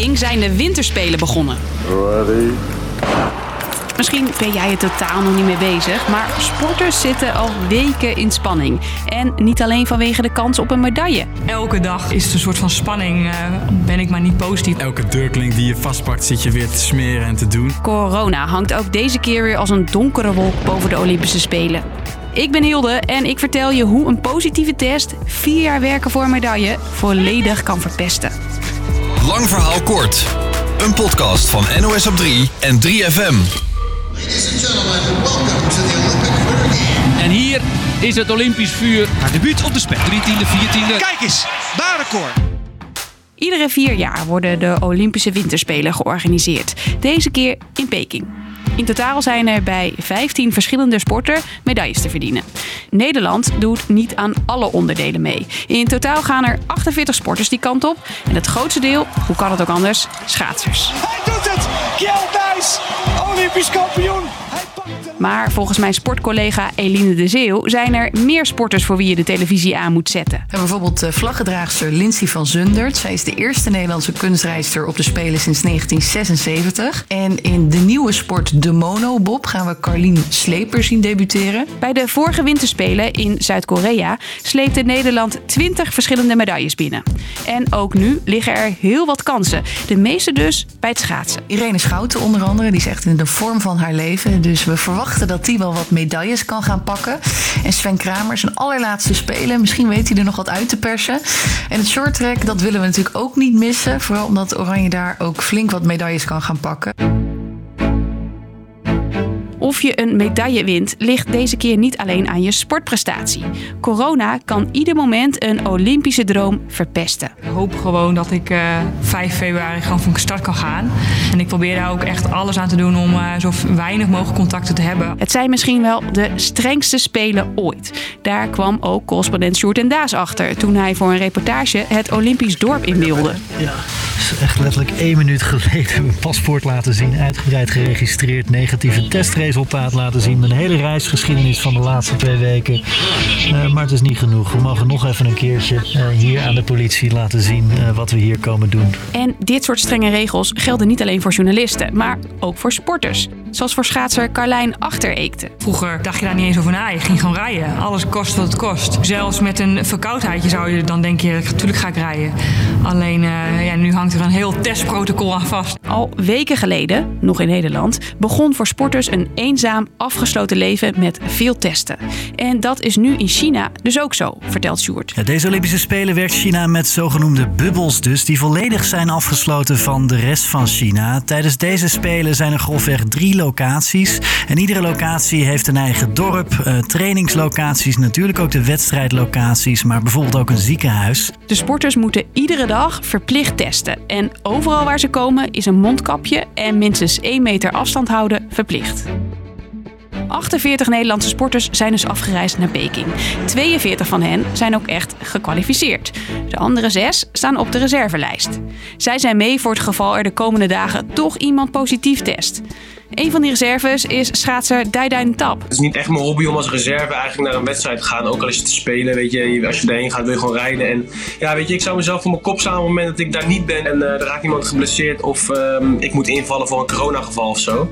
Peking zijn de winterspelen begonnen. Ready. Misschien ben jij er totaal nog niet mee bezig, maar sporters zitten al weken in spanning. En niet alleen vanwege de kans op een medaille. Elke dag is het een soort van spanning. eh, ben ik maar niet positief. Elke deurklink die je vastpakt zit je weer te smeren en te doen. Corona hangt ook deze keer weer als een donkere wolk boven de Olympische Spelen. Ik ben Hilde en ik vertel je hoe een positieve test vier jaar werken voor een medaille volledig kan verpesten. Lang verhaal kort. Een podcast van NOS op 3 en 3FM. Ladies and gentlemen, welcome to the Olympic Winter Games. En hier is het Olympisch vuur. Haar debuut op de spel. 13e, 14e. Kijk eens, baanrecord. Iedere vier jaar worden de Olympische Winterspelen georganiseerd. Deze keer in Peking. In totaal zijn er bij 15 verschillende sporten medailles te verdienen. Nederland doet niet aan alle onderdelen mee. In totaal gaan er 48 sporters die kant op. En het grootste deel, hoe kan het ook anders, schaatsers. Kjell Nuis, Olympisch kampioen. Hij pakt de... Maar volgens mijn sportcollega Eline de Zeeuw zijn er meer sporters voor wie je de televisie aan moet zetten. En bijvoorbeeld de vlaggedraagster Lindsay van Zundert. Zij is de eerste Nederlandse kunstrijster op de Spelen sinds 1976. En in de nieuwe sport de monobob gaan we Carlien Sleper zien debuteren. Bij de vorige winterspelen in Zuid-Korea sleepte Nederland 20 verschillende medailles binnen. En ook nu liggen er heel wat kansen. De meeste dus bij het schaatsen. Irene Schouten onder andere, die is echt in de vorm van haar leven. Dus we verwachten dat die wel wat medailles kan gaan pakken. En Sven Kramer, zijn allerlaatste spelen. Misschien weet hij er nog wat uit te persen. En het shorttrack, dat willen we natuurlijk ook niet missen. Vooral omdat Oranje daar ook flink wat medailles kan gaan pakken. Of je een medaille wint, ligt deze keer niet alleen aan je sportprestatie. Corona kan ieder moment een Olympische droom verpesten. Ik hoop gewoon dat ik eh, 5 februari gewoon van start kan gaan. En ik probeer daar ook echt alles aan te doen om eh, zo weinig mogelijk contacten te hebben. Het zijn misschien wel de strengste spelen ooit. Daar kwam ook correspondent Sjoerd en Daas achter toen hij voor een reportage het Olympisch dorp in wilde. Ja, is echt letterlijk één minuut geleden mijn paspoort laten zien. Uitgebreid geregistreerd, negatieve testresultaat laten zien. Mijn hele reisgeschiedenis van de laatste twee weken. Eh, maar het is niet genoeg. We mogen nog even een keertje eh, hier aan de politie laten zien eh, wat we hier komen doen. En dit soort strenge regels gelden niet alleen voor journalisten, maar ook voor sporters. Zoals voor schaatser Carlijn Achtereekte. Vroeger dacht je daar niet eens over na. Je ging gewoon rijden. Alles kost wat het kost. Zelfs met een verkoudheidje zou je dan denken, natuurlijk ga ik rijden. Alleen eh, ja, nu hangt er een heel testprotocol aan vast. Al weken geleden, nog in Nederland, begon voor sporters een eenzaam, afgesloten leven met veel testen. En dat is nu in China dus ook zo, vertelt Sjoerd. Ja, deze Olympische Spelen werkt China met zogenoemde bubbels dus, die volledig zijn afgesloten van de rest van China. Tijdens deze Spelen zijn er grofweg drie locaties. En iedere locatie heeft een eigen dorp, eh, trainingslocaties, natuurlijk ook de wedstrijdlocaties, maar bijvoorbeeld ook een ziekenhuis. De sporters moeten iedere dag verplicht testen. En overal waar ze komen is een mondkapje en minstens 1 meter afstand houden verplicht. 48 Nederlandse sporters zijn dus afgereisd naar Peking. 42 van hen zijn ook echt gekwalificeerd. De andere zes staan op de reservelijst. Zij zijn mee voor het geval er de komende dagen toch iemand positief test. Een van die reserves is schaatser Daidain Tap. Het is niet echt mijn hobby om als reserve eigenlijk naar een wedstrijd te gaan. Ook al is het te spelen, weet je, als je erheen gaat wil je gewoon rijden. En ja, weet je, ik zou mezelf voor mijn kop slaan op het moment dat ik daar niet ben en eh, er raakt iemand geblesseerd of ehm, ik moet invallen voor een coronageval of zo.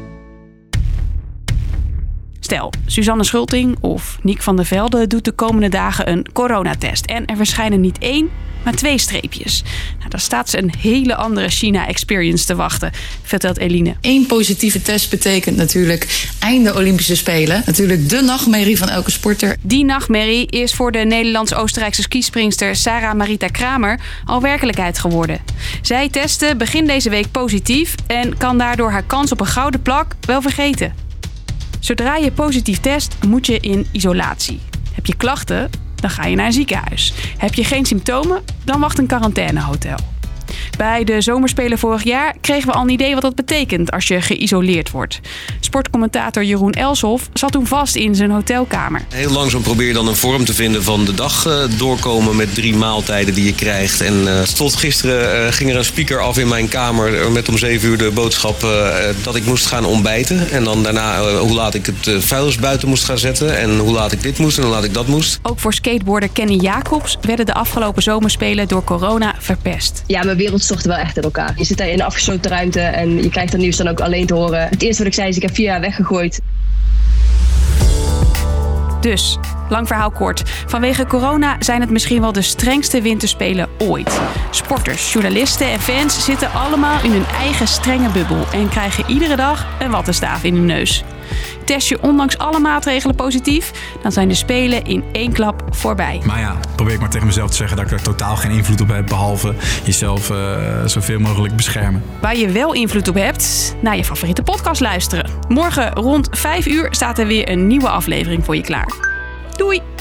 Stel, Suzanne Schulting of Niek van der Velde doet de komende dagen een coronatest. En er verschijnen niet één, maar twee streepjes. Nou, dan staat ze een hele andere China-experience te wachten, vertelt Eline. Eén positieve test betekent natuurlijk einde Olympische Spelen. Natuurlijk de nachtmerrie van elke sporter. Die nachtmerrie is voor de Nederlands-Oostenrijkse skispringster Sarah Marita Kramer al werkelijkheid geworden. Zij testte begin deze week positief en kan daardoor haar kans op een gouden plak wel vergeten. Zodra je positief test, moet je in isolatie. Heb je klachten, dan ga je naar een ziekenhuis. Heb je geen symptomen, dan wacht een quarantainehotel. Bij de zomerspelen vorig jaar kregen we al een idee wat dat betekent als je geïsoleerd wordt. Sportcommentator Jeroen Elshoff zat toen vast in zijn hotelkamer. Heel langzaam probeer je dan een vorm te vinden van de dag eh, doorkomen met drie maaltijden die je krijgt. En eh, tot gisteren eh, ging er een speaker af in mijn kamer met om zeven uur de boodschap eh, dat ik moest gaan ontbijten. En dan daarna hoe laat ik het uh, vuilnis buiten moest gaan zetten en hoe laat ik dit moest en hoe laat ik dat moest. Ook voor skateboarder Kenny Jacobs werden de afgelopen zomerspelen door corona verpest. Ja, mijn wereld stort wel echt in elkaar. Je zit daar in een afgesloten ruimte en je krijgt dat nieuws dan ook alleen te horen. Het eerste wat ik zei is, ik heb vier jaar weggegooid. Dus, lang verhaal kort. Vanwege corona zijn het misschien wel de strengste winterspelen ooit. Sporters, journalisten en fans zitten allemaal in hun eigen strenge bubbel en krijgen iedere dag een wattenstaaf in hun neus. Test je ondanks alle maatregelen positief, dan zijn de spelen in één klap voorbij. Maar ja, probeer ik maar tegen mezelf te zeggen dat ik er totaal geen invloed op heb, behalve jezelf uh, zoveel mogelijk beschermen. Waar je wel invloed op hebt, naar je favoriete podcast luisteren. Morgen rond 5 uur staat er weer een nieuwe aflevering voor je klaar. Doei!